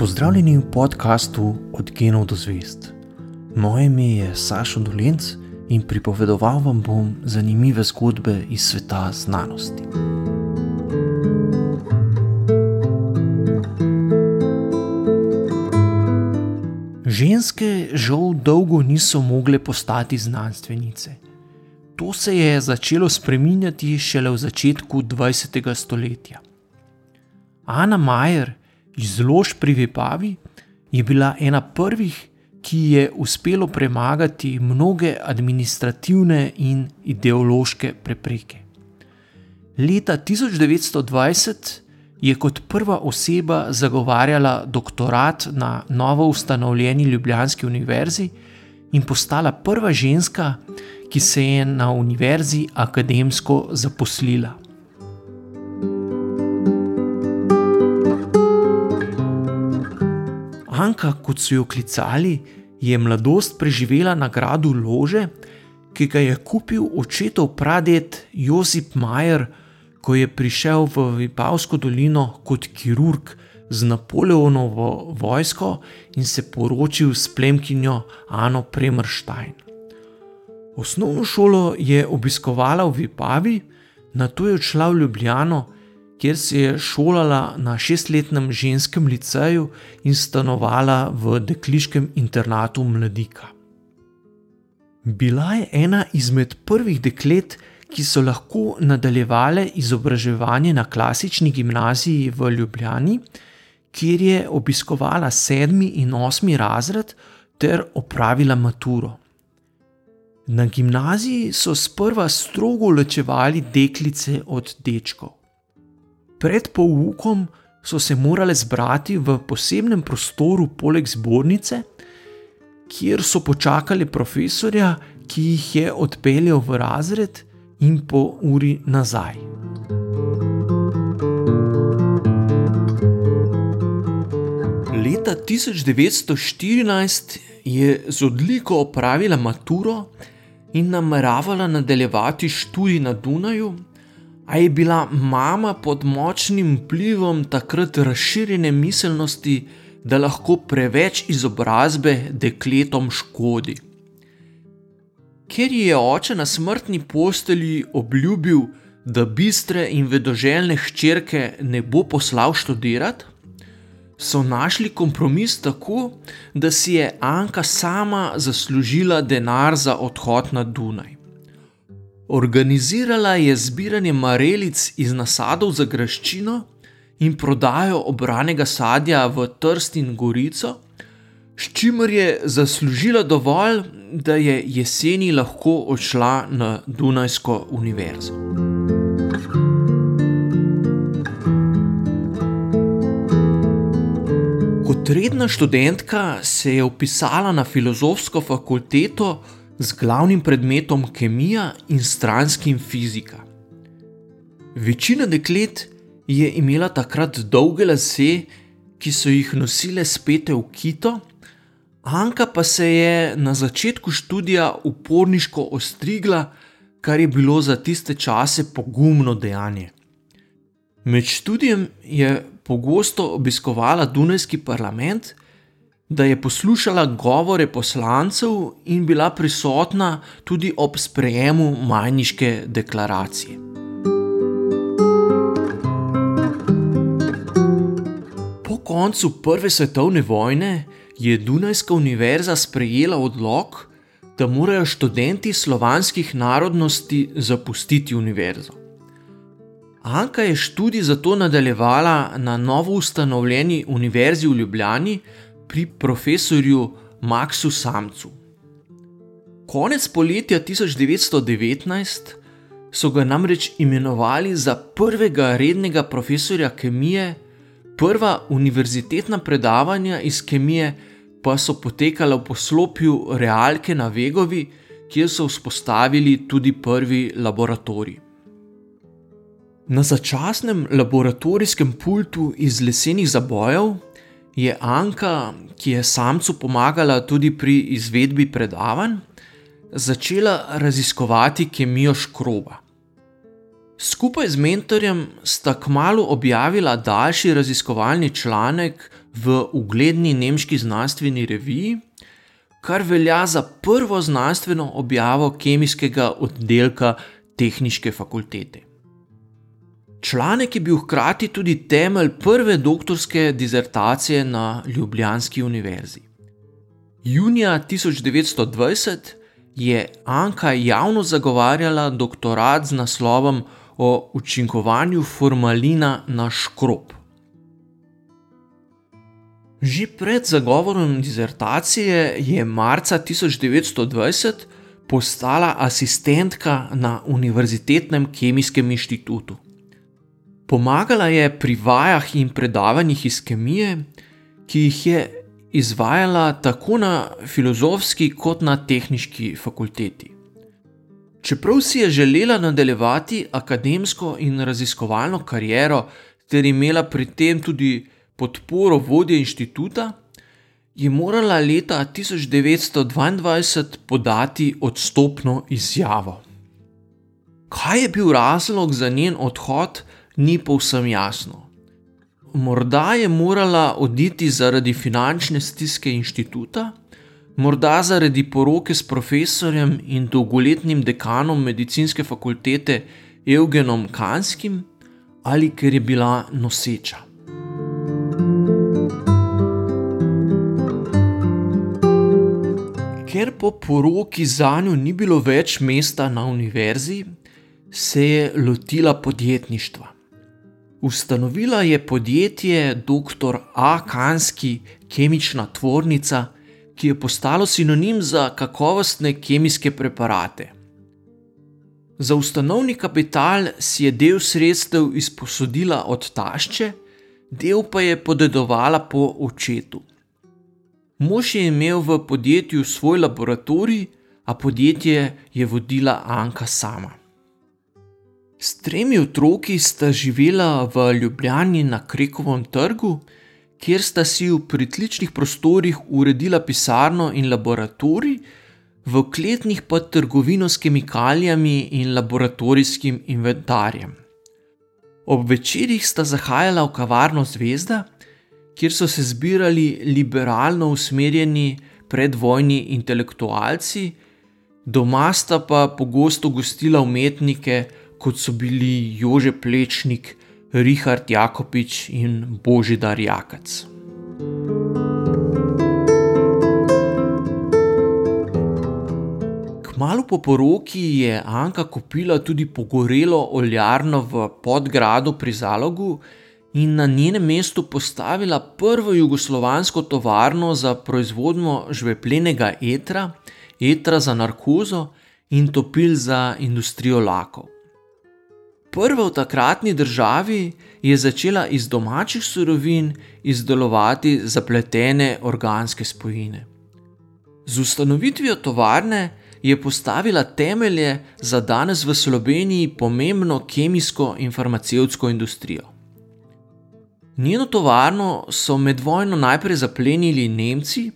Pozdravljeni v podkastu Od genov do zvest. Moje ime je Sašo Dolenc in pripovedoval vam bom zanimive zgodbe iz sveta znanosti. Ženske žal dolgo niso mogle postati znanstvenice. To se je začelo spreminjati šele v začetku 20. stoletja. Ana Majer iz Lož pri Vipavi je bila ena prvih, ki je uspelo premagati mnoge administrativne in ideološke prepreke. Leta 1920 je kot prva oseba zagovarjala doktorat na novo ustanovljeni Ljubljanski univerzi in postala prva ženska, ki se je na univerzi akademsko zaposlila. Anka, kot so jo klicali, je mladost preživela na gradu Lože, ki ga je kupil očetov praded Josip Majer, ko je prišel v Vipavsko dolino kot kirurg z Napoleonovo vojsko in se poročil s plemkinjo Ano Premrštajn. Osnovno šolo je obiskovala v Vipavi, na to je odšla v Ljubljano kjer se je šolala na šestletnem ženskem liceju in stanovala v dekliškem internatu mladika. Bila je ena izmed prvih deklet, ki so lahko nadaljevale izobraževanje na klasični gimnaziji v Ljubljani, kjer je obiskovala sedmi in osmi razred ter opravila maturo. Na gimnaziji so sprva strogo ločevali deklice od dečkov. Pred poukom so se morale zbrati v posebnem prostoru poleg zbornice, kjer so počakali profesorja, ki jih je odpeljal v razred in po uri nazaj. Leta 1914 je z odliko opravila maturo in nameravala nadaljevati študij na Dunaju, A je bila mama pod močnim vplivom takrat razširjene miselnosti, da lahko preveč izobrazbe dekletom škodi. Ker je oče na smrtni postelji obljubil, da bistre in vedoželjne hčerke ne bo poslal študirati, so našli kompromis tako, da si je Anka sama zaslužila denar za odhod na Dunaj. Organizirala je zbiranje marelic iz nasadov za graščino in prodajo obranega sadja v Trst in Gorico, s čimer je zaslužila dovolj, da je jeseni lahko odšla na Dunajsko univerzo. Kot redna študentka se je upisala na filozofsko fakulteto z glavnim predmetom kemija in stranskim fizika. Večina deklet je imela takrat dolge lase, ki so jih nosile spete v kito, Anka pa se je na začetku študija uporniško ostrigla, kar je bilo za tiste čase pogumno dejanje. Med študijem je pogosto obiskovala Dunajski parlament, da je poslušala govore poslancev in bila prisotna tudi ob sprejemu Majniške deklaracije. Po koncu Prve svetovne vojne je Dunajska univerza sprejela odlog, da morajo študenti slovanskih narodnosti zapustiti univerzo. Anka je študij zato nadaljevala na novo ustanovljeni univerzi v Ljubljani, pri profesorju Maxu Samcu. Konec poletja 1919 so ga namreč imenovali za prvega rednega profesorja kemije, prva univerzitetna predavanja iz kemije pa so potekala v poslopju Realke na Vegovi, kjer so vzpostavili tudi prvi laboratorij. Na začasnem laboratorijskem pultu iz lesenih zabojev je Anka, ki je samcu pomagala tudi pri izvedbi predavanj, začela raziskovati kemijo škroba. Skupaj z mentorjem sta kmalo objavila daljši raziskovalni članek v ugledni nemški znanstveni reviji, kar velja za prvo znanstveno objavo kemijskega oddelka Tehniške fakultete. Članek je bil hkrati tudi temelj prve doktorske disertacije na Ljubljanski univerzi. Junija 1920 je Anka javno zagovarjala doktorat z naslovom o učinkovanju formalina na škrob. Že pred zagovorom disertacije je marca 1920 postala asistentka na Univerzitetnem kemijskem inštitutu. Pomagala je pri vajah in predavanjih iz kemije, ki jih je izvajala tako na filozofski kot na tehnički fakulteti. Čeprav si je želela nadaljevati akademsko in raziskovalno kariero, ter imela pri tem tudi podporo vodje inštituta, je morala leta 1922 podati odstopno izjavo. Kaj je bil razlog za njen odhod? Ni povsem jasno. Morda je morala oditi zaradi finančne stiske inštituta, morda zaradi poroke s profesorjem in dolgoletnim dekanom medicinske fakultete Eugenom Kanskim, ali ker je bila noseča. Ker po poroki za njo ni bilo več mesta na univerzi, se je lotila podjetništva. Ustanovila je podjetje Dr. A. Kanski kemična tvornica, ki je postalo sinonim za kakovostne kemijske preparate. Za ustanovni kapital si je del sredstev izposodila od tašče, del pa je podedovala po očetu. Mož je imel v podjetju svoj laboratorij, a podjetje je vodila Anka sama. S tremi otroki sta živela v Ljubljani na Krekovem trgu, kjer sta si v pritličnih prostorih uredila pisarno in laboratorij, v kletnih pa trgovino s kemikalijami in laboratorijskim inventarjem. Ob večerjih sta zahajala v kavarno Zvezda, kjer so se zbirali liberalno usmerjeni predvojni intelektualci, doma sta pa pogosto gostila umetnike, kot so bili Jože Plečnik, Richard Jakobič in Božidar Jakac. Kmalo po poroki je Anka kupila tudi pogorelo oljarno v Podgradu pri Zalogu in na njenem mestu postavila prvo jugoslovansko tovarno za proizvodnjo žveplenega etra, etra za narkozo in topil za industrijo lakov. Prva v takratni državi je začela iz domačih surovin izdelovati zapletene organske spojine. Z ustanovitvijo tovarne je postavila temelje za danes v Sloveniji pomembno kemijsko in farmacevtsko industrijo. Njeno tovarno so med vojno najprej zaplenili Nemci,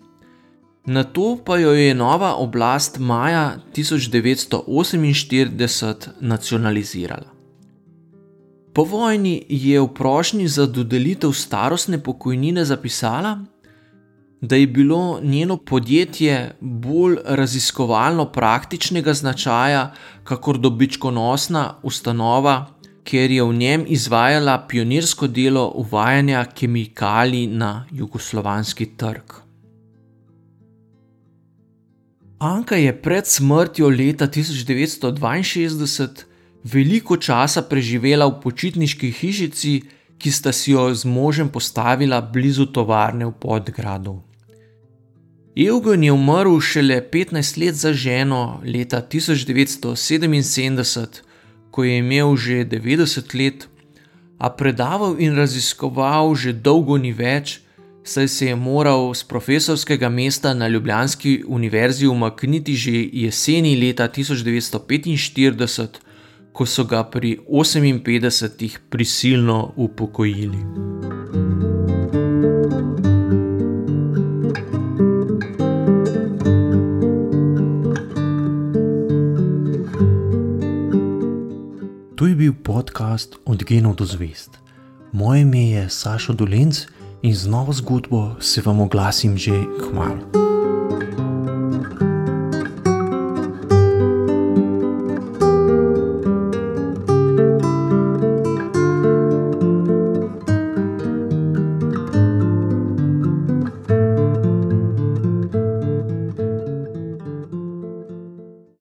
na to pa jo je nova oblast maja 1948 nacionalizirala. Po vojni je v prošnji za dodelitev starostne pokojnine zapisala, da je bilo njeno podjetje bolj raziskovalno praktičnega značaja, kakor dobičkonosna ustanova, ker je v njem izvajala pionirsko delo uvajanja kemikalij na jugoslovanski trg. Anka je pred smrtjo leta 1962 veliko časa preživela v počitniški hišici, ki sta si jo z možem postavila blizu tovarne v Podgradu. Evgen je umrl šele 15 let za ženo leta 1977, ko je imel že 90 let, a predaval in raziskoval že dolgo ni več, saj se je moral z profesorskega mesta na Ljubljanski univerzi umakniti že jeseni leta 1945 ko so ga pri 58 prisilno upokojili. To je bil podcast Od genov do zvest. Moje ime je Sašo Dolenc in z novo zgodbo se vam oglasim že k malu.